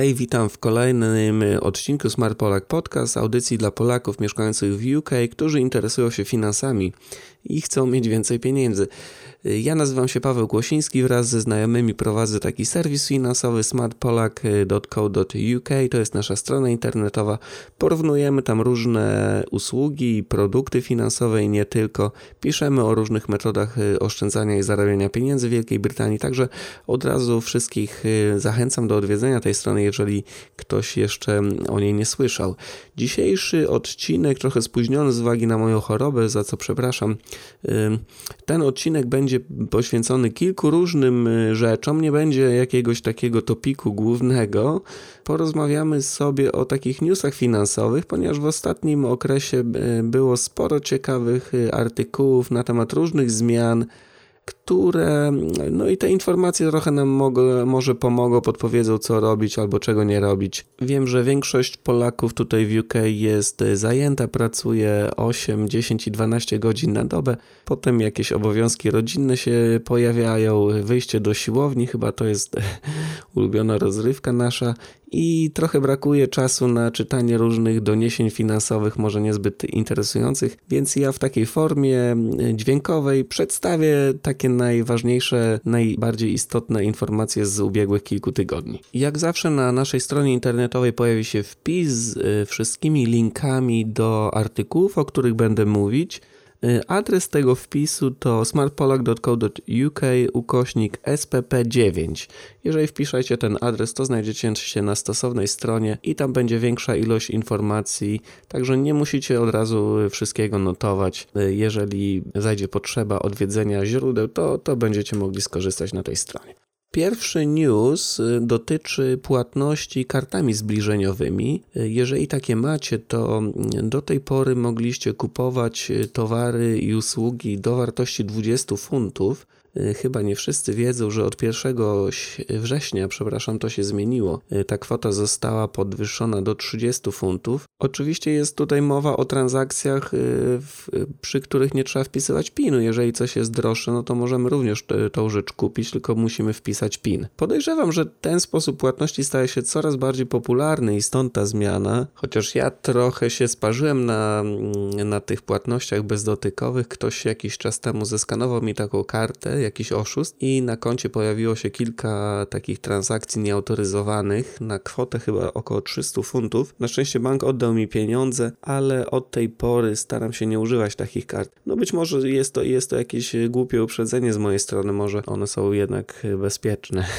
Hej, witam w kolejnym odcinku Smart Polak Podcast, audycji dla Polaków mieszkających w UK, którzy interesują się finansami i chcą mieć więcej pieniędzy. Ja nazywam się Paweł Głosiński, wraz ze znajomymi prowadzę taki serwis finansowy smartpolak.co.uk. To jest nasza strona internetowa. Porównujemy tam różne usługi i produkty finansowe i nie tylko. Piszemy o różnych metodach y, oszczędzania i zarabiania pieniędzy w Wielkiej Brytanii. Także od razu wszystkich y, zachęcam do odwiedzenia tej strony, jeżeli ktoś jeszcze o niej nie słyszał. Dzisiejszy odcinek trochę spóźniony z uwagi na moją chorobę, za co przepraszam. Ten odcinek będzie będzie poświęcony kilku różnym y, rzeczom, nie będzie jakiegoś takiego topiku głównego. Porozmawiamy sobie o takich newsach finansowych, ponieważ w ostatnim okresie y, było sporo ciekawych y, artykułów na temat różnych zmian które, no i te informacje trochę nam może pomogą, podpowiedzą co robić albo czego nie robić. Wiem, że większość Polaków tutaj w UK jest zajęta, pracuje 8, 10 i 12 godzin na dobę, potem jakieś obowiązki rodzinne się pojawiają, wyjście do siłowni, chyba to jest ulubiona rozrywka nasza i trochę brakuje czasu na czytanie różnych doniesień finansowych, może niezbyt interesujących, więc ja w takiej formie dźwiękowej przedstawię takie najważniejsze, najbardziej istotne informacje z ubiegłych kilku tygodni. Jak zawsze na naszej stronie internetowej pojawi się wpis z y, wszystkimi linkami do artykułów, o których będę mówić. Y, adres tego wpisu to smartpolak.co.uk ukośnik SPP9. Jeżeli wpiszecie ten adres, to znajdziecie się na stosownej stronie i tam będzie większa ilość informacji, także nie musicie od razu wszystkiego notować. Y, jeżeli zajdzie potrzeba odwiedzenia źródeł, to, to będziecie mogli skorzystać na tej stronie. Pierwszy news y, dotyczy płatności kartami zbliżeniowymi. Y, jeżeli takie macie, to mm, do tej pory mogliście kupować y, towary i usługi do wartości 20 funtów. Y, chyba nie wszyscy wiedzą, że od 1 września, przepraszam, to się zmieniło. Y, ta kwota została podwyższona do 30 funtów. Oczywiście jest tutaj mowa o transakcjach, y, przy których nie trzeba wpisywać PIN-u. Jeżeli coś jest droższe, no to możemy również tą rzecz kupić, tylko musimy wpisać PIN. Podejrzewam, że ten sposób płatności staje się coraz bardziej popularny i stąd ta zmiana. Chociaż ja trochę się sparzyłem na, na tych płatnościach bezdotykowych. Ktoś jakiś czas temu zeskanował mi taką kartę jakiś oszust i na koncie pojawiło się kilka takich transakcji nieautoryzowanych na kwotę chyba około 300 funtów. Na szczęście bank oddał mi pieniądze, ale od tej pory staram się nie używać takich kart. No być może jest to, jest to jakieś głupie uprzedzenie z mojej strony, może one są jednak bezpieczne.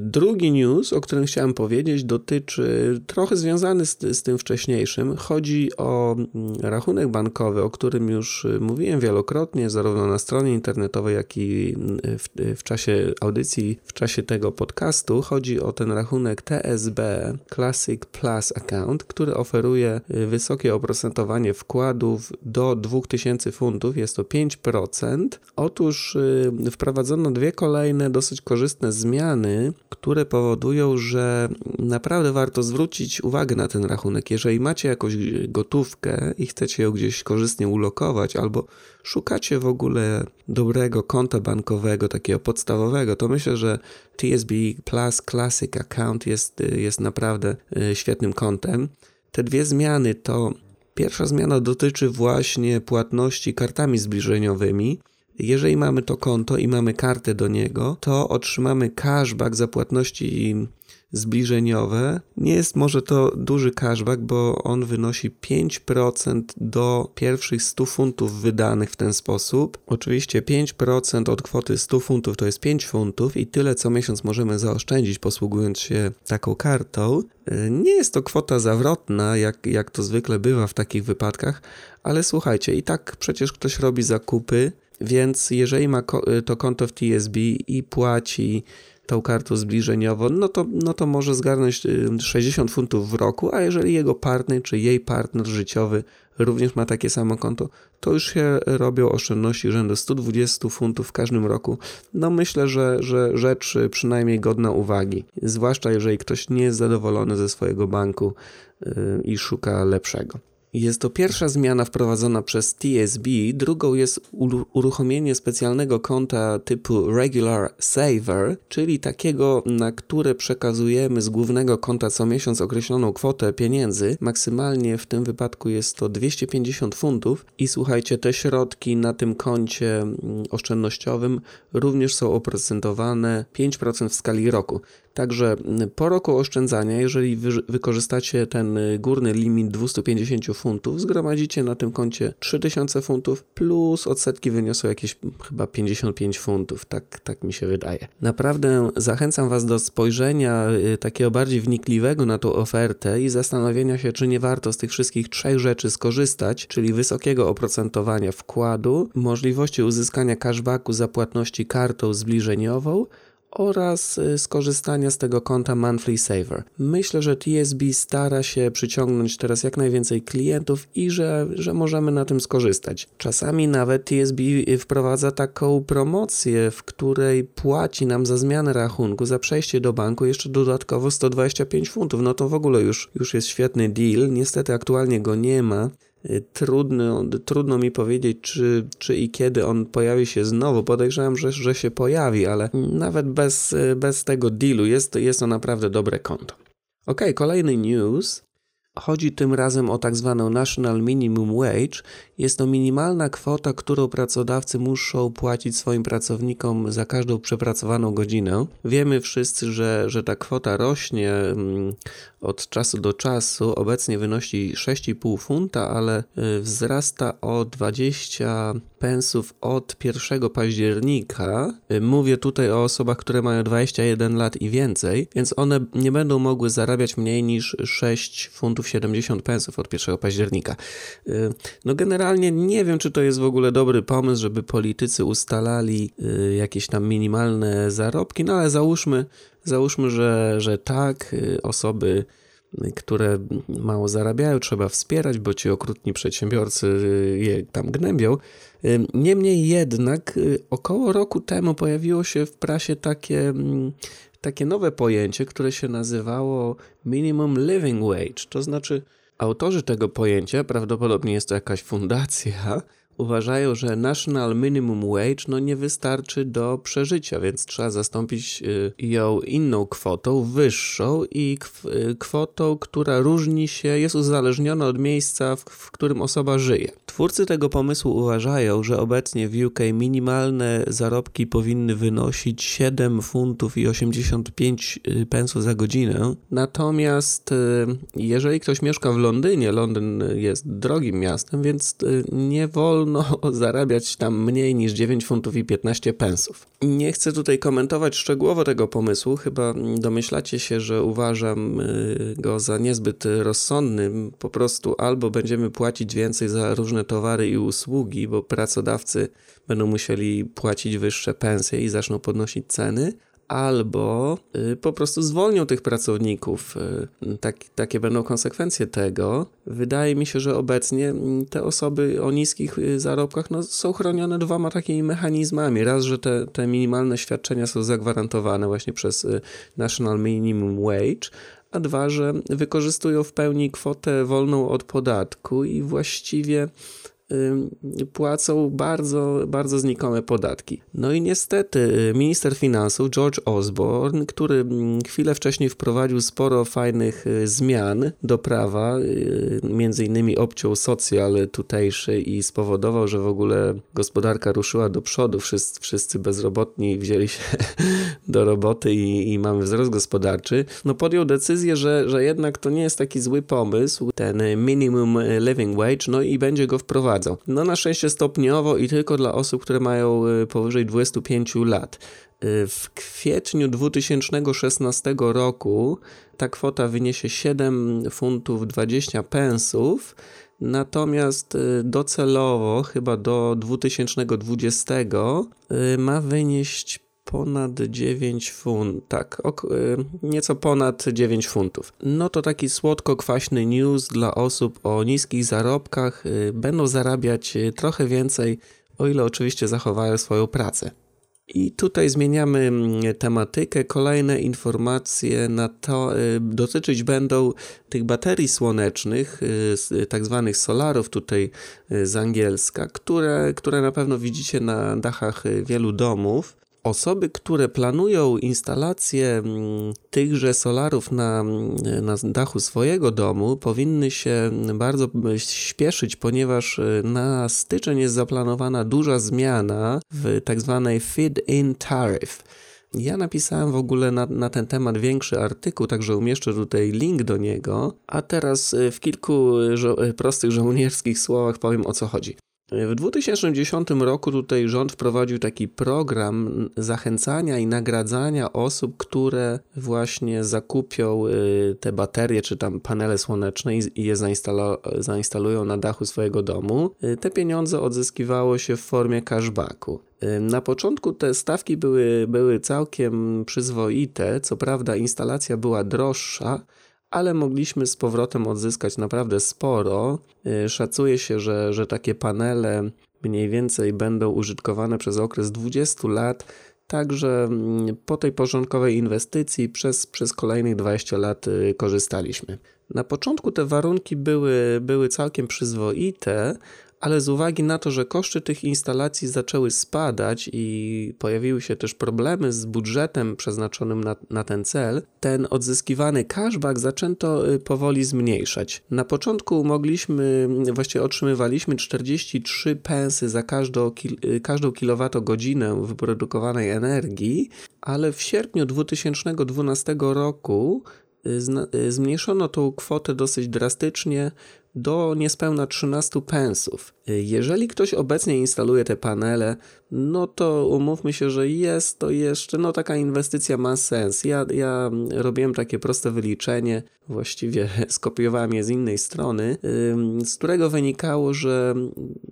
Drugi news, o którym chciałem powiedzieć, dotyczy trochę związany z, z, tym wcześniejszym. Chodzi o mm, rachunek bankowy, o którym już y, mówiłem wielokrotnie, zarówno na stronie internetowej, jak i mm, w, w czasie audycji, w czasie tego podcastu. Chodzi o ten rachunek TSB Classic Plus Account, który oferuje y, wysokie oprocentowanie wkładów do 2000 funtów, jest to 5%. Otóż y, wprowadzono dwie kolejne dosyć korzystne zmiany które powodują, że naprawdę warto zwrócić uwagę na ten rachunek. Jeżeli macie jakąś gotówkę i chcecie ją gdzieś korzystnie ulokować, albo szukacie w ogóle dobrego konta bankowego, takiego podstawowego, to myślę, że TSB Plus Classic Account jest, jest naprawdę y, świetnym kontem. Te dwie zmiany to Pierwsza zmiana dotyczy właśnie płatności kartami zbliżeniowymi. Jeżeli mamy to konto i mamy kartę do niego, to otrzymamy cashback za płatności zbliżeniowe. Nie jest może to duży cashback, bo on wynosi 5% do pierwszych 100 funtów wydanych w ten sposób. Oczywiście 5% od kwoty 100 funtów to jest 5 funtów i tyle co miesiąc możemy zaoszczędzić posługując się taką kartą. Nie jest to kwota zawrotna, jak, jak to zwykle bywa w takich wypadkach, ale słuchajcie, i tak przecież ktoś robi zakupy, więc jeżeli ma y, to konto w TSB i płaci tą kartą zbliżeniową, no to, no to może zgarnąć 60 y, funtów w roku, a jeżeli jego partner czy jej partner życiowy również ma takie samo konto, to już się robią oszczędności rzędu 120 funtów w każdym roku. No myślę, że, że rzecz przynajmniej godna uwagi, zwłaszcza jeżeli ktoś nie jest zadowolony ze swojego banku i szuka lepszego. Jest to pierwsza zmiana wprowadzona przez TSB, drugą jest uruchomienie specjalnego konta typu Regular Saver, czyli takiego, na które przekazujemy z głównego konta co miesiąc określoną kwotę pieniędzy. Maksymalnie w tym wypadku jest to 250 funtów i słuchajcie, te środki na tym koncie mm, oszczędnościowym również są oprocentowane 5% w skali roku. Także po roku oszczędzania, jeżeli wy wykorzystacie ten górny limit 250 funtów, zgromadzicie na tym koncie 3000 funtów plus odsetki wyniosą jakieś chyba 55 funtów, tak, tak mi się wydaje. Naprawdę zachęcam Was do spojrzenia y, takiego bardziej wnikliwego na tą ofertę i zastanowienia się, czy nie warto z tych wszystkich trzech rzeczy skorzystać, czyli wysokiego oprocentowania wkładu, możliwości uzyskania cashbacku za płatności kartą zbliżeniową, oraz y, skorzystania z tego konta Monthly Saver. Myślę, że TSB stara się przyciągnąć teraz jak najwięcej klientów i że, że możemy na tym skorzystać. Czasami nawet TSB y, wprowadza taką promocję, w której płaci nam za zmianę rachunku, za przejście do banku jeszcze dodatkowo 125 funtów. No to w ogóle już, już jest świetny deal. Niestety aktualnie go nie ma. Y, trudno, trudno mi powiedzieć, czy, czy i kiedy on pojawi się znowu. Podejrzewam, że, że się pojawi, ale nawet bez, y, bez tego dealu jest, jest to naprawdę dobre konto. Ok, kolejny news. Chodzi tym razem o tak zwaną National Minimum Wage. Jest to minimalna kwota, którą pracodawcy muszą płacić swoim pracownikom za każdą przepracowaną godzinę. Wiemy wszyscy, że, że ta kwota rośnie mm, od czasu do czasu. Obecnie wynosi 6,5 funta, ale y, wzrasta o 20 pensów od 1 października. Y, mówię tutaj o osobach, które mają 21 lat i więcej, więc one nie będą mogły zarabiać mniej niż 6 funtów 70 pensów od 1 października. Y, no generalnie nie wiem, czy to jest w ogóle dobry pomysł, żeby politycy ustalali jakieś tam minimalne zarobki, no ale załóżmy, Załóżmy, że, że tak, y, osoby, które mało zarabiają, trzeba wspierać, bo ci okrutni przedsiębiorcy y, je tam gnębią. Y, niemniej jednak około roku temu pojawiło się w prasie takie, mm, takie nowe pojęcie, które się nazywało Minimum Living Wage. To znaczy, autorzy tego pojęcia, prawdopodobnie jest to jakaś fundacja, uważają, że national minimum wage no nie wystarczy do przeżycia, więc trzeba zastąpić y, ją inną kwotą, wyższą i y, kwotą, która różni się, jest uzależniona od miejsca, w, w którym osoba żyje. Twórcy tego pomysłu uważają, że obecnie w UK minimalne zarobki powinny wynosić 7 funtów i 85 y, pensów za godzinę. Natomiast jeżeli ktoś mieszka w Londynie, Londyn jest drogim miastem, więc nie wolno wolno zarabiać tam mniej niż 9 funtów i 15 pensów. Nie chcę tutaj komentować szczegółowo tego pomysłu, chyba domyślacie się, że uważam y, go za niezbyt rozsądny. Po prostu albo będziemy płacić więcej za różne towary i usługi, bo pracodawcy będą musieli płacić wyższe pensje i zaczną podnosić ceny, albo y, po prostu zwolnią tych pracowników. Y, tak, takie będą konsekwencje tego. Wydaje mi się, że obecnie mm, te osoby o niskich y, zarobkach no, są chronione dwoma takimi mechanizmami. Raz, że te, te minimalne świadczenia są zagwarantowane właśnie przez National Minimum Wage, a dwa, że wykorzystują w pełni kwotę wolną od podatku i właściwie płacą bardzo, bardzo znikome podatki. No i niestety y, minister finansów George Osborne, który mm, chwilę wcześniej wprowadził sporo fajnych y, zmian do prawa, y, między innymi obciął socjal tutejszy i spowodował, że w ogóle gospodarka ruszyła do przodu, wszyscy, wszyscy bezrobotni wzięli się do roboty i, i mamy wzrost gospodarczy, no podjął decyzję, że, że jednak to nie jest taki zły pomysł, ten minimum living wage, no i będzie go wprowadzał no na szczęście stopniowo i tylko dla osób, które mają y, powyżej 25 lat. Y, w kwietniu 2016 roku ta kwota wyniesie 7 funtów 20 pensów, natomiast y, docelowo, chyba do 2020, ma wynieść ponad 9 funtów, tak, ok, y, nieco ponad 9 funtów. No to taki słodko-kwaśny news dla osób o niskich zarobkach. Y, będą zarabiać y, trochę więcej, o ile oczywiście zachowają swoją pracę. I tutaj zmieniamy mm, tematykę. Kolejne informacje na to dotyczyć będą tych baterii słonecznych, tak zwanych solarów tutaj z angielska, które, które na pewno widzicie na dachach wielu domów. Osoby, które planują instalację mm, tychże solarów na, mm, na dachu swojego domu, powinny się bardzo śpieszyć, ponieważ y, na styczeń jest zaplanowana duża zmiana w tak zwanej feed-in tariff. Ja napisałem w ogóle na, na, ten temat większy artykuł, także umieszczę tutaj link do niego. A teraz y, w kilku żo prostych żołnierskich słowach powiem o co chodzi. W 2010 roku tutaj rząd wprowadził taki program zachęcania i nagradzania osób, które właśnie zakupią y, te baterie czy tam panele słoneczne i je zainstalują na dachu swojego domu. Y, te pieniądze odzyskiwało się w formie cashbacku. Y, na początku te stawki były, były całkiem przyzwoite, co prawda instalacja była droższa, ale mogliśmy z powrotem odzyskać naprawdę sporo. Y, szacuje się, że, że takie panele mniej więcej będą użytkowane przez okres 20 lat, także mm, po tej porządkowej inwestycji przez, przez kolejnych 20 lat y, korzystaliśmy. Na początku te warunki były, były całkiem przyzwoite, ale z uwagi na to, że koszty tych instalacji zaczęły spadać i pojawiły się też problemy z budżetem przeznaczonym na, na ten cel, ten odzyskiwany cashback zaczęto y, powoli zmniejszać. Na początku mogliśmy, właściwie otrzymywaliśmy 43 pensy za każdą, y, każdą kilowatogodzinę wyprodukowanej energii, ale w sierpniu 2012 roku y, zmniejszono tą kwotę dosyć drastycznie do niespełna 13 pensów. Jeżeli ktoś obecnie instaluje te panele, no to umówmy się, że jest to jeszcze, no taka inwestycja ma sens. Ja, ja robiłem takie proste wyliczenie, właściwie skopiowałem je z innej strony, z którego wynikało, że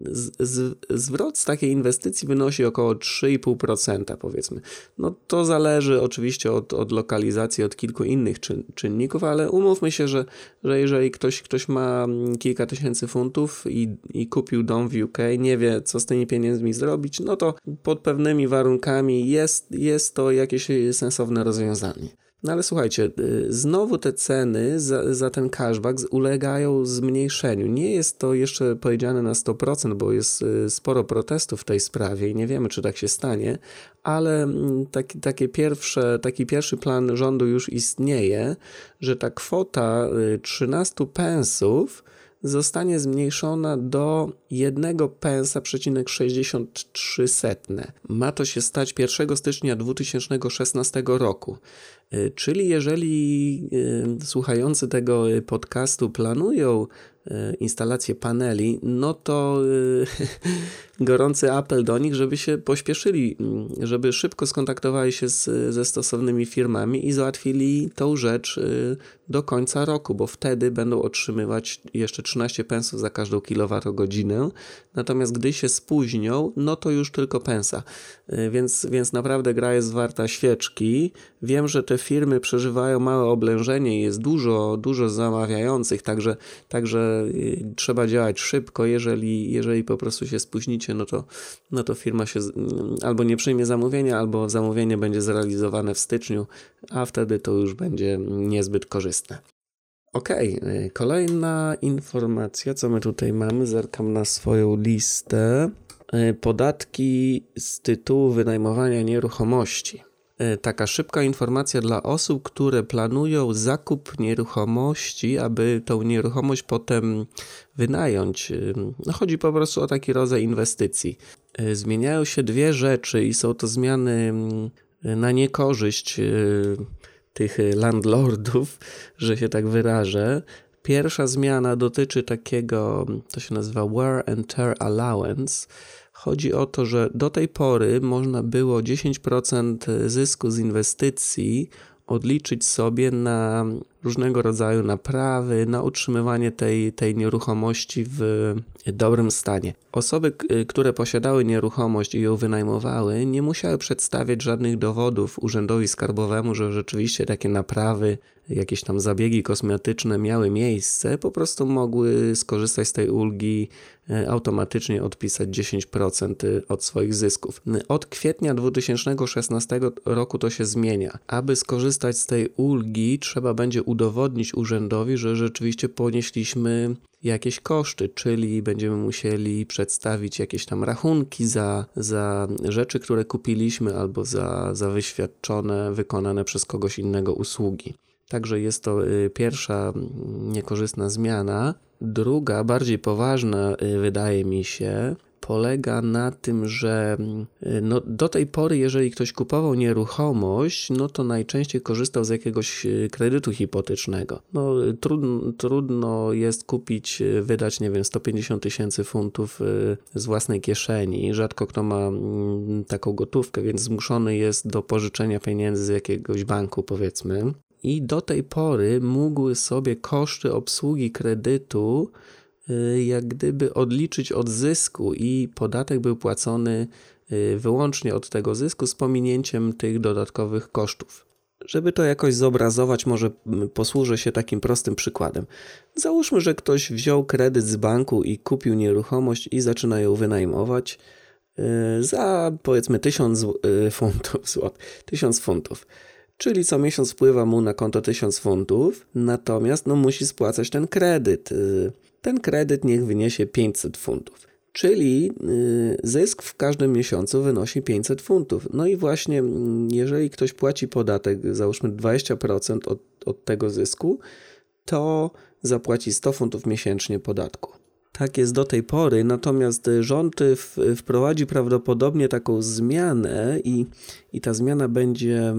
z, z, zwrot z takiej inwestycji wynosi około 3,5% powiedzmy. No to zależy oczywiście od, od lokalizacji, od kilku innych czyn, czynników, ale umówmy się, że, że jeżeli ktoś, ktoś ma kilka tysięcy funtów i, i kupił dom w UK, nie wie co z tymi pieniędzmi zrobić, no to pod pewnymi warunkami jest, jest to jakieś sensowne rozwiązanie. No ale słuchajcie, y, znowu te ceny za, za, ten cashback ulegają zmniejszeniu. Nie jest to jeszcze powiedziane na 100%, bo jest y, sporo protestów w tej sprawie i nie wiemy, czy tak się stanie, ale mm, taki, takie pierwsze, taki pierwszy plan rządu już istnieje, że ta kwota 13 y, pensów zostanie zmniejszona do 1 pensa przecinek 63 setne. Ma to się stać 1 stycznia 2016 roku. Y, czyli jeżeli y, słuchający tego podcastu planują y, instalację paneli, no to gorący apel do nich, żeby się pośpieszyli, mm, żeby szybko skontaktowali się z, ze stosownymi firmami i załatwili tą rzecz do końca roku, bo wtedy będą otrzymywać jeszcze 13 pensów za każdą kilowatogodzinę. Natomiast gdy się spóźnią, no to już tylko pensa. Więc, więc naprawdę gra jest warta świeczki. Wiem, że te firmy przeżywają małe oblężenie jest dużo, dużo zamawiających, także, także y, trzeba działać szybko. Jeżeli, jeżeli po prostu się spóźnicie, no to, no to firma się albo nie przyjmie zamówienia, albo zamówienie będzie zrealizowane w styczniu, a wtedy to już będzie niezbyt korzystne. Ok, kolejna informacja, co my tutaj mamy. Zerkam na swoją listę. Y, podatki z tytułu wynajmowania nieruchomości. E, taka szybka informacja dla osób, które planują zakup nieruchomości, aby tą nieruchomość potem wynająć. E, no, chodzi po prostu o taki rodzaj inwestycji. Zmieniają się dwie rzeczy i są to zmiany mm, na niekorzyść tych landlordów, że się tak wyrażę. Pierwsza zmiana dotyczy takiego, to się nazywa wear and tear allowance Chodzi o to, że do tej pory można było 10% zysku z inwestycji odliczyć sobie na różnego rodzaju naprawy, na utrzymywanie tej, tej nieruchomości w dobrym stanie. Osoby, które posiadały nieruchomość i ją wynajmowały, nie musiały przedstawiać żadnych dowodów urzędowi skarbowemu, że rzeczywiście takie naprawy, jakieś tam zabiegi kosmetyczne miały miejsce, po prostu mogły skorzystać z tej ulgi e, automatycznie odpisać 10% od swoich zysków. Od kwietnia 2016 roku to się zmienia. Aby skorzystać z tej ulgi, trzeba będzie udowodnić urzędowi, że rzeczywiście ponieśliśmy jakieś koszty, czyli będziemy musieli przedstawić jakieś tam rachunki za, za rzeczy, które kupiliśmy albo za, za wyświadczone, wykonane przez kogoś innego usługi. Także jest to y, pierwsza mm, niekorzystna zmiana. Druga, bardziej poważna, y, wydaje mi się, polega na tym, że mm, no, do tej pory, jeżeli ktoś kupował nieruchomość, no to najczęściej korzystał z jakiegoś y, kredytu hipotecznego. No, trudno, trudno jest kupić, wydać, nie wiem, 150 tysięcy funtów z własnej kieszeni. Rzadko kto ma mm, taką gotówkę, więc zmuszony jest do pożyczenia pieniędzy z jakiegoś banku, powiedzmy i do tej pory mógł sobie koszty obsługi kredytu y, jak gdyby odliczyć od zysku i podatek był płacony y, wyłącznie od tego zysku z pominięciem tych dodatkowych kosztów. Żeby to jakoś zobrazować, może posłużę się takim prostym przykładem. Załóżmy, że ktoś wziął kredyt z banku i kupił nieruchomość i zaczyna ją wynajmować y, za powiedzmy 1000 funtów, złot, 1000 funtów czyli co miesiąc wpływa mu na konto 1000 funtów, natomiast no, musi spłacać ten kredyt. Ten kredyt niech wyniesie 500 funtów. Czyli y, zysk w każdym miesiącu wynosi 500 funtów. No i właśnie, mm, jeżeli ktoś płaci podatek, załóżmy 20% od, od tego zysku, to zapłaci 100 funtów miesięcznie podatku. Tak jest do tej pory, natomiast rząd wprowadzi prawdopodobnie taką zmianę i, i ta zmiana będzie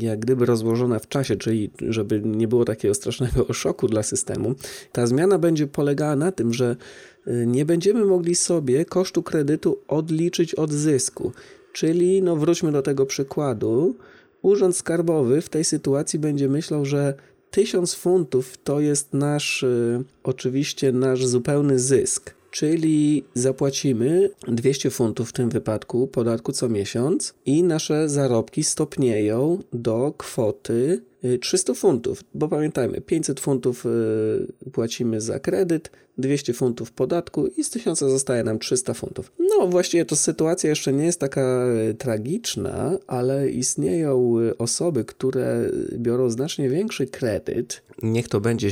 jak gdyby rozłożona w czasie, czyli żeby nie było takiego strasznego szoku dla systemu. Ta zmiana będzie polegała na tym, że y, nie będziemy mogli sobie kosztu kredytu odliczyć od zysku. Czyli, no wróćmy do tego przykładu, Urząd Skarbowy w tej sytuacji będzie myślał, że 1000 funtów to jest nasz, y, oczywiście nasz zupełny zysk, czyli zapłacimy 200 funtów w tym wypadku podatku co miesiąc i nasze zarobki stopnieją do kwoty 300 y, funtów, bo pamiętajmy, 500 funtów y, płacimy za kredyt, 200 funtów podatku i z 1000 zostaje nam 300 funtów. No właściwie to sytuacja jeszcze nie jest taka e, tragiczna, ale istnieją e, osoby, które biorą znacznie większy kredyt. Niech to będzie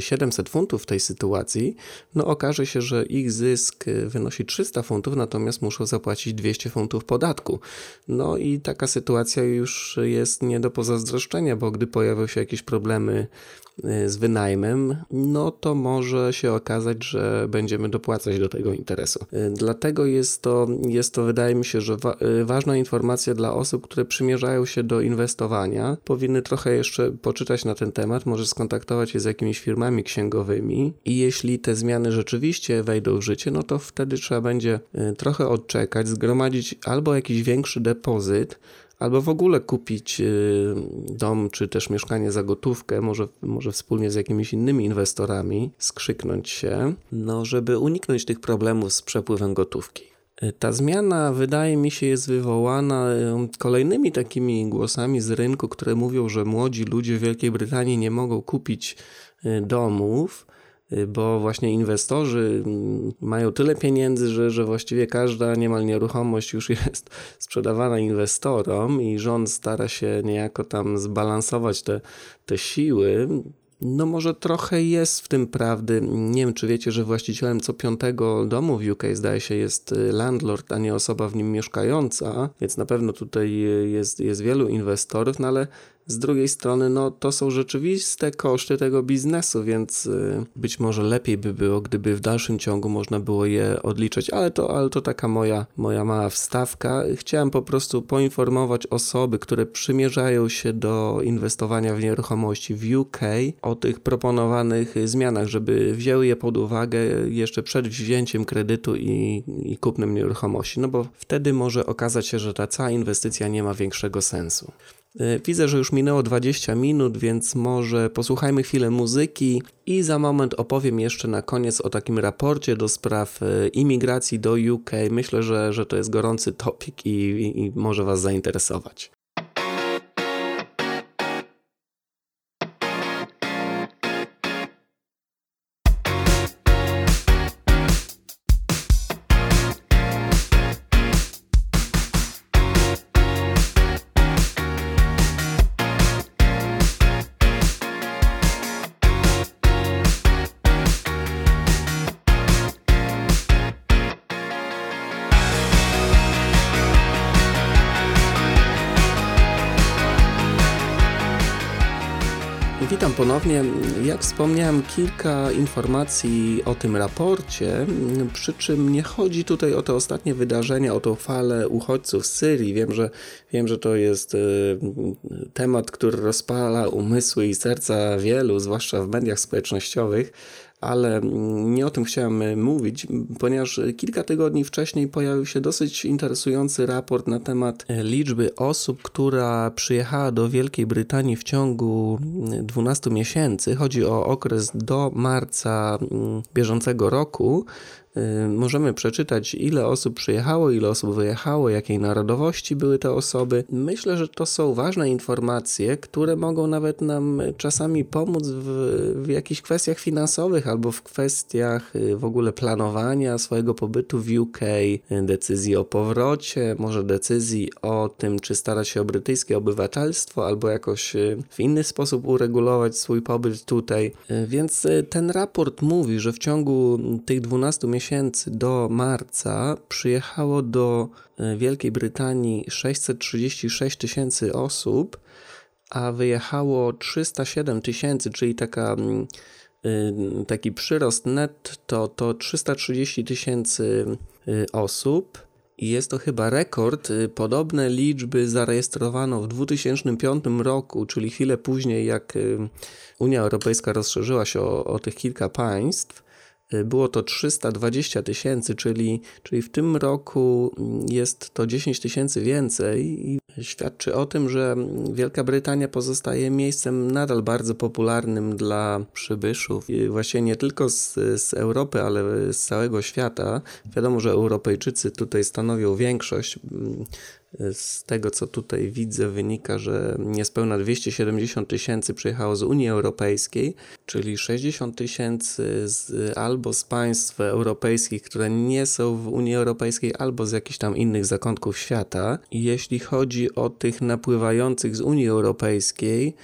700 e, funtów w tej sytuacji. No okaże się, że ich zysk wynosi 300 funtów, natomiast muszą zapłacić 200 funtów podatku. No i taka sytuacja już jest nie do pozazdroszczenia, bo gdy pojawią się jakieś problemy Y, z wynajmem, no to może się okazać, że będziemy dopłacać do tego interesu. Y, dlatego jest to, jest to wydaje mi się, że wa y, ważna informacja dla osób, które przymierzają się do inwestowania. Powinny trochę jeszcze poczytać na ten temat, może skontaktować się z jakimiś firmami księgowymi i jeśli te zmiany rzeczywiście wejdą w życie, no to wtedy trzeba będzie trochę odczekać, zgromadzić albo jakiś większy depozyt, albo w ogóle kupić y, dom czy też mieszkanie za gotówkę, może, może wspólnie z jakimiś innymi inwestorami, skrzyknąć się, no żeby uniknąć tych problemów z przepływem gotówki. Y, ta zmiana, wydaje mi się, jest wywołana y, kolejnymi takimi głosami z rynku, które mówią, że młodzi ludzie w Wielkiej Brytanii nie mogą kupić domów, bo właśnie inwestorzy mm, mają tyle pieniędzy, że, że właściwie każda niemal nieruchomość już jest sprzedawana inwestorom i rząd stara się niejako tam zbalansować te, te siły. No może trochę jest w tym prawdy. Nie wiem, czy wiecie, że właścicielem co piątego domu w UK zdaje się jest y, landlord, a nie osoba w nim mieszkająca, więc na pewno tutaj jest, jest wielu inwestorów, no ale z drugiej strony, no to są rzeczywiste koszty tego biznesu, więc y, być może lepiej by było, gdyby w dalszym ciągu można było je odliczyć, ale to, ale to taka moja, moja mała wstawka. Chciałem po prostu poinformować osoby, które przymierzają się do inwestowania w nieruchomości w UK o tych proponowanych zmianach, żeby wzięły je pod uwagę jeszcze przed wzięciem kredytu i, i kupnem nieruchomości, no bo wtedy może okazać się, że ta cała inwestycja nie ma większego sensu. E, widzę, że już minęło 20 minut, więc może posłuchajmy chwilę muzyki i za moment opowiem jeszcze na koniec o takim raporcie do spraw e, imigracji do UK. Myślę, że, że to jest gorący topik i, i może Was zainteresować. Ponownie. Jak wspomniałem, kilka informacji o tym raporcie, przy czym nie chodzi tutaj o te ostatnie wydarzenia, o tą falę uchodźców z Syrii. Wiem, że, wiem, że to jest y, temat, który rozpala umysły i serca wielu, zwłaszcza w mediach społecznościowych, ale nie o tym chciałem e, mówić, ponieważ kilka tygodni wcześniej pojawił się dosyć interesujący raport na temat e, liczby osób, która przyjechała do Wielkiej Brytanii w ciągu 12 miesięcy. Chodzi o okres do marca bieżącego roku. Y, możemy przeczytać, ile osób przyjechało, ile osób wyjechało, jakiej narodowości były te osoby. Myślę, że to są ważne informacje, które mogą nawet nam czasami pomóc w, w jakichś kwestiach finansowych albo w kwestiach y, w ogóle planowania swojego pobytu w UK, decyzji o powrocie, może decyzji o tym, czy starać się o brytyjskie obywatelstwo, albo jakoś y, w inny sposób uregulować swój pobyt tutaj. Więc ten raport mówi, że w ciągu tych 12 miesięcy miesięcy do marca przyjechało do e, Wielkiej Brytanii 636 tysięcy osób, a wyjechało 307 tysięcy, czyli taka, mm, y, taki przyrost netto to 330 tysięcy y, osób. I jest to chyba rekord. Y, podobne liczby zarejestrowano w 2005 roku, czyli chwilę później, jak Unia Europejska rozszerzyła się o, o tych kilka państw. Y, było to 320 tysięcy, czyli, czyli w tym roku jest to 10 tysięcy więcej i świadczy o tym, że Wielka Brytania pozostaje miejscem nadal bardzo popularnym dla przybyszów. I właśnie nie tylko z, z Europy, ale z całego świata. Wiadomo, że Europejczycy tutaj stanowią większość. Z tego, co tutaj widzę, wynika, że niespełna 270 tysięcy przyjechało z Unii Europejskiej, czyli 60 tysięcy albo z państw europejskich, które nie są w Unii Europejskiej, albo z jakichś tam innych zakątków świata. I jeśli chodzi o tych napływających z Unii Europejskiej,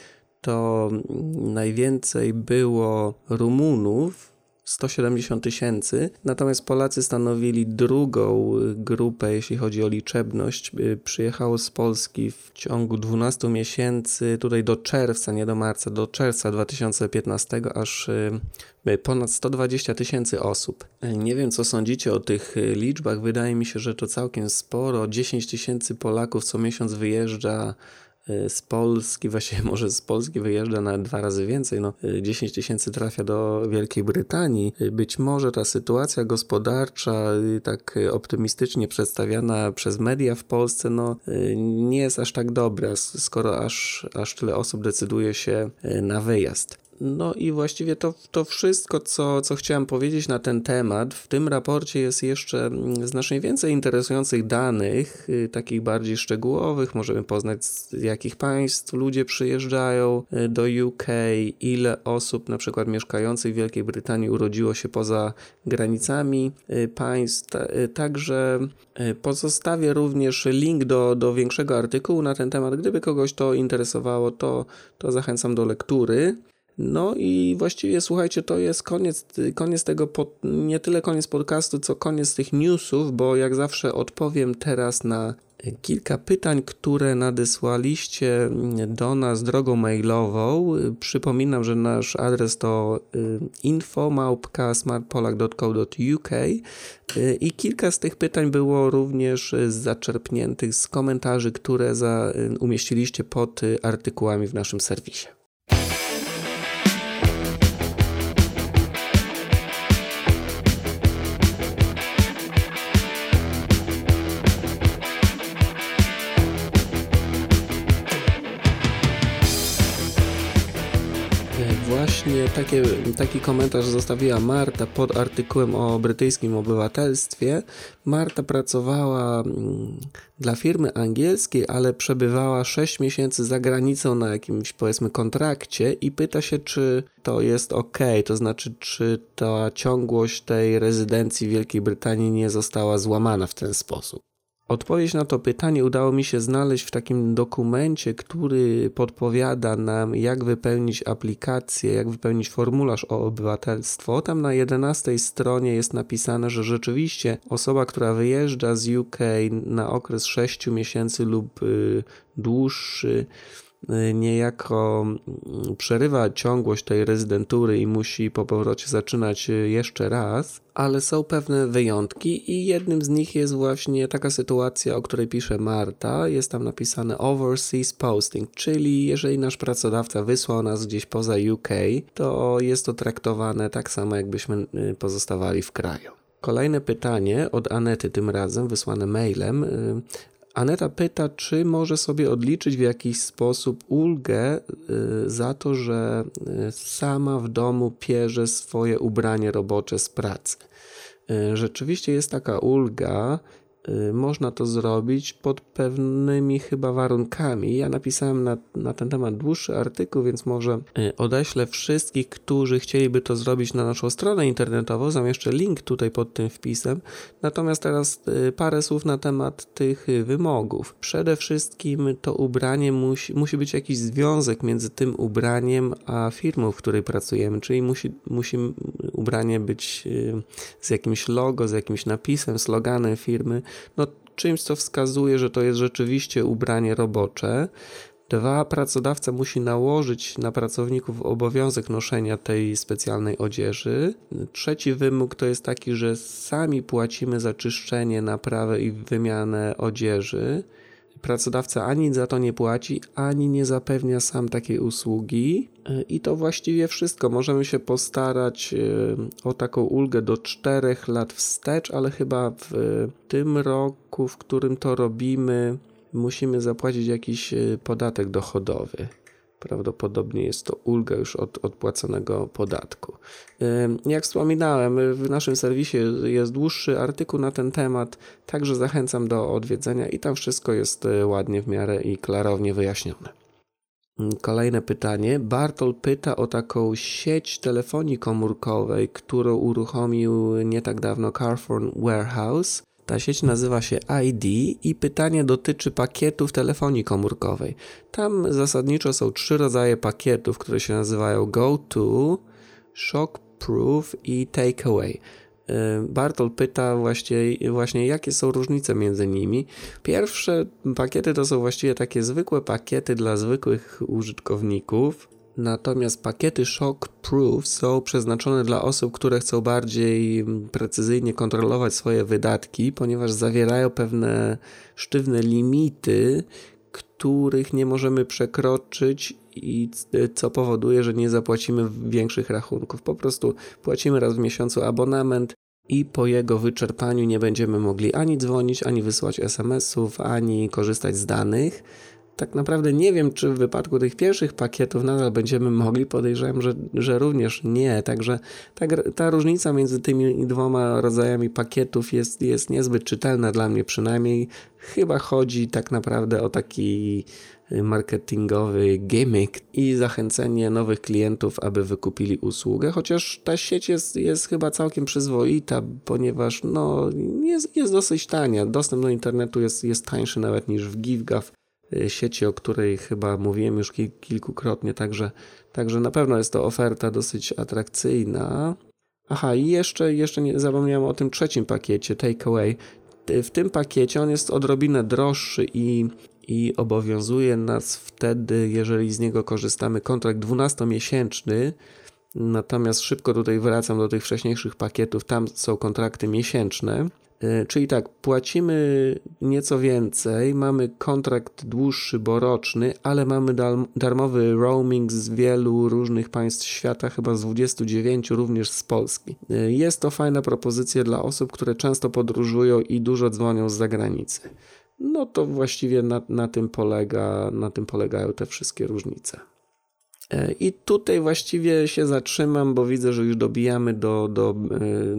to najwięcej było Rumunów, 170 tysięcy, natomiast Polacy stanowili drugą grupę, jeśli chodzi o liczebność. Y, przyjechało z Polski w ciągu 12 miesięcy, tutaj do czerwca, nie do marca, do czerwca 2015, aż y, ponad 120 tysięcy osób. Nie wiem, co sądzicie o tych liczbach. Wydaje mi się, że to całkiem sporo. 10 tysięcy Polaków co miesiąc wyjeżdża Y, z Polski, właściwie może z Polski wyjeżdża na dwa razy więcej, no 10 y, tysięcy trafia do Wielkiej Brytanii. Y, być może ta sytuacja gospodarcza, tak optymistycznie przedstawiana przez media w Polsce, no nie jest aż tak dobra, skoro aż, aż tyle osób decyduje się na wyjazd. No i właściwie to, to wszystko, co, co chciałem powiedzieć na ten temat. W tym raporcie jest jeszcze mm, znacznie więcej interesujących danych, y, takich bardziej szczegółowych. Możemy poznać, z jakich państw ludzie przyjeżdżają y, do UK, ile osób na przykład mieszkających w Wielkiej Brytanii urodziło się poza granicami y, państw. Także pozostawię również link do, do większego artykułu na ten temat. Gdyby kogoś to interesowało, to, to zachęcam do lektury. No i właściwie słuchajcie, to jest koniec, koniec tego, pod, nie tyle koniec podcastu, co koniec tych newsów, bo jak zawsze odpowiem teraz na kilka pytań, które nadesłaliście do nas drogą mailową. Przypominam, że nasz adres to y, info.smartpolak.co.uk y, i kilka z tych pytań było również zaczerpniętych z komentarzy, które za, y, umieściliście pod artykułami w naszym serwisie. Takie, taki komentarz zostawiła Marta pod artykułem o brytyjskim obywatelstwie. Marta pracowała mm, dla firmy angielskiej, ale przebywała 6 miesięcy za granicą na jakimś powiedzmy kontrakcie i pyta się, czy to jest ok, to znaczy, czy ta ciągłość tej rezydencji w Wielkiej Brytanii nie została złamana w ten sposób. Odpowiedź na to pytanie udało mi się znaleźć w takim dokumencie, który podpowiada nam, jak wypełnić aplikację, jak wypełnić formularz o obywatelstwo. Tam na 11 stronie jest napisane, że rzeczywiście osoba, która wyjeżdża z UK na okres 6 miesięcy lub y, dłuższy, niejako mm, przerywa ciągłość tej rezydentury i musi po powrocie zaczynać jeszcze raz, ale są pewne wyjątki i jednym z nich jest właśnie taka sytuacja, o której pisze Marta. Jest tam napisane overseas posting, czyli jeżeli nasz pracodawca wysłał nas gdzieś poza UK, to jest to traktowane tak samo, jakbyśmy pozostawali w kraju. Kolejne pytanie od Anety, tym razem wysłane mailem. Aneta pyta, czy może sobie odliczyć w jakiś sposób ulgę y, za to, że y, sama w domu pierze swoje ubranie robocze z pracy. Y, rzeczywiście jest taka ulga, można to zrobić pod pewnymi chyba warunkami. Ja napisałem na, na ten temat dłuższy artykuł, więc może y, odeślę wszystkich, którzy chcieliby to zrobić na naszą stronę internetową. Zamieszczę link tutaj pod tym wpisem. Natomiast teraz y, parę słów na temat tych wymogów. Przede wszystkim to ubranie musi, musi być jakiś związek między tym ubraniem a firmą, w której pracujemy, czyli musi, musi ubranie być z jakimś logo, z jakimś napisem, sloganem firmy no, czymś, co wskazuje, że to jest rzeczywiście ubranie robocze. Dwa, pracodawca musi nałożyć na pracowników obowiązek noszenia tej specjalnej odzieży. Trzeci wymóg to jest taki, że sami płacimy za czyszczenie, naprawę i wymianę odzieży. Pracodawca ani za to nie płaci, ani nie zapewnia sam takiej usługi. I to właściwie wszystko. Możemy się postarać e, o taką ulgę do 4 lat wstecz, ale chyba w tym roku, w którym to robimy, musimy zapłacić jakiś e, podatek dochodowy. Prawdopodobnie jest to ulga już od odpłaconego podatku. Jak wspominałem, w naszym serwisie jest dłuższy artykuł na ten temat, także zachęcam do odwiedzenia i tam wszystko jest e, ładnie w miarę i klarownie wyjaśnione. Kolejne pytanie. Bartol pyta o taką sieć telefonii komórkowej, którą uruchomił nie tak dawno Carphone Warehouse. Ta sieć nazywa się ID i pytanie dotyczy pakietów telefonii komórkowej. Tam zasadniczo są trzy rodzaje pakietów, które się nazywają Go-To, Shockproof i Takeaway. Bartol pyta właśnie, właśnie, jakie są różnice między nimi. Pierwsze pakiety to są właściwie takie zwykłe pakiety dla zwykłych użytkowników. Natomiast pakiety Shock Proof są przeznaczone dla osób, które chcą bardziej precyzyjnie kontrolować swoje wydatki, ponieważ zawierają pewne sztywne limity, których nie możemy przekroczyć i co powoduje, że nie zapłacimy większych rachunków. Po prostu płacimy raz w miesiącu abonament i po jego wyczerpaniu nie będziemy mogli ani dzwonić, ani wysyłać SMS-ów, ani korzystać z danych tak naprawdę nie wiem, czy w wypadku tych pierwszych pakietów nadal będziemy mogli. Podejrzewam, że, że również nie. Także ta, ta różnica między tymi dwoma rodzajami pakietów jest, jest niezbyt czytelna dla mnie przynajmniej. Chyba chodzi tak naprawdę o taki marketingowy gimmick i zachęcenie nowych klientów, aby wykupili usługę, chociaż ta sieć jest, jest chyba całkiem przyzwoita, ponieważ no, jest, jest dosyć tania. Dostęp do internetu jest, jest tańszy nawet niż w GiveGav. Y, sieci, o której chyba mówiłem już kilkukrotnie, także, także na pewno jest to oferta dosyć atrakcyjna. Aha, i jeszcze, jeszcze nie zapomniałem o tym trzecim pakiecie, Takeaway. W tym pakiecie on jest odrobinę droższy i, i obowiązuje nas wtedy, jeżeli z niego korzystamy, kontrakt 12-miesięczny. Natomiast szybko tutaj wracam do tych wcześniejszych pakietów, tam są kontrakty miesięczne. E, czyli tak, płacimy nieco więcej, mamy kontrakt dłuższy, bo roczny, ale mamy darmowy roaming z wielu różnych państw świata, chyba z 29, również z Polski. E, jest to fajna propozycja dla osób, które często podróżują i dużo dzwonią z zagranicy. No to właściwie na, na, tym, polega, na tym polegają te wszystkie różnice. E, I tutaj właściwie się zatrzymam, bo widzę, że już dobijamy do, do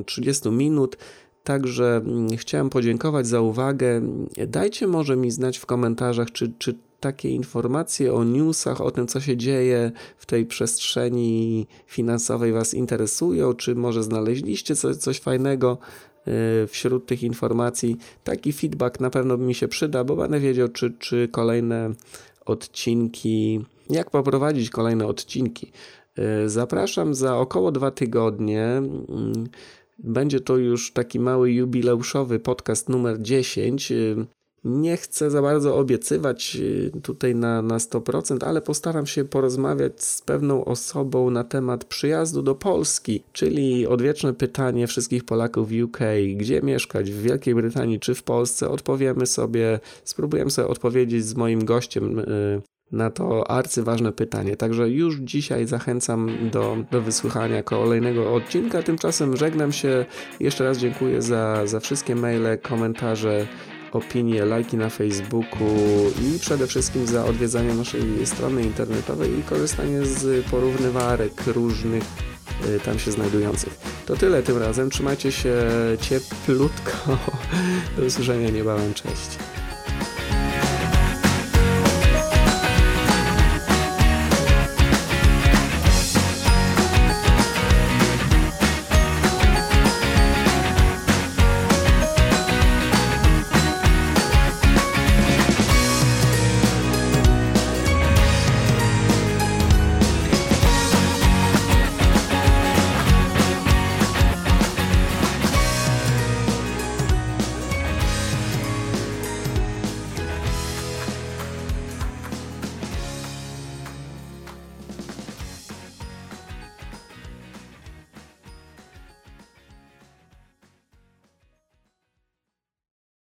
30 minut. Także mm, chciałem podziękować za uwagę. Dajcie może mi znać w komentarzach, czy, czy takie informacje o newsach, o tym, co się dzieje w tej przestrzeni finansowej Was interesują, czy może znaleźliście coś, coś fajnego y, wśród tych informacji. Taki feedback na pewno mi się przyda, bo będę wiedział, czy, czy kolejne odcinki, jak poprowadzić kolejne odcinki. Y, zapraszam za około dwa tygodnie. Będzie to już taki mały jubileuszowy podcast numer 10. Nie chcę za bardzo obiecywać y, tutaj na, na 100%, ale postaram się porozmawiać z pewną osobą na temat przyjazdu do Polski, czyli odwieczne pytanie wszystkich Polaków w UK, gdzie mieszkać, w Wielkiej Brytanii czy w Polsce. Odpowiemy sobie, spróbujemy sobie odpowiedzieć z moim gościem y, na to arcyważne pytanie. Także już dzisiaj zachęcam do, do wysłuchania kolejnego odcinka. Tymczasem żegnam się. Jeszcze raz dziękuję za, za wszystkie maile, komentarze opinie, lajki na Facebooku i przede wszystkim za odwiedzanie naszej strony internetowej i korzystanie z porównywarek różnych y, tam się znajdujących. To tyle tym razem. Trzymajcie się cieplutko. Do usłyszenia niebawem. Cześć.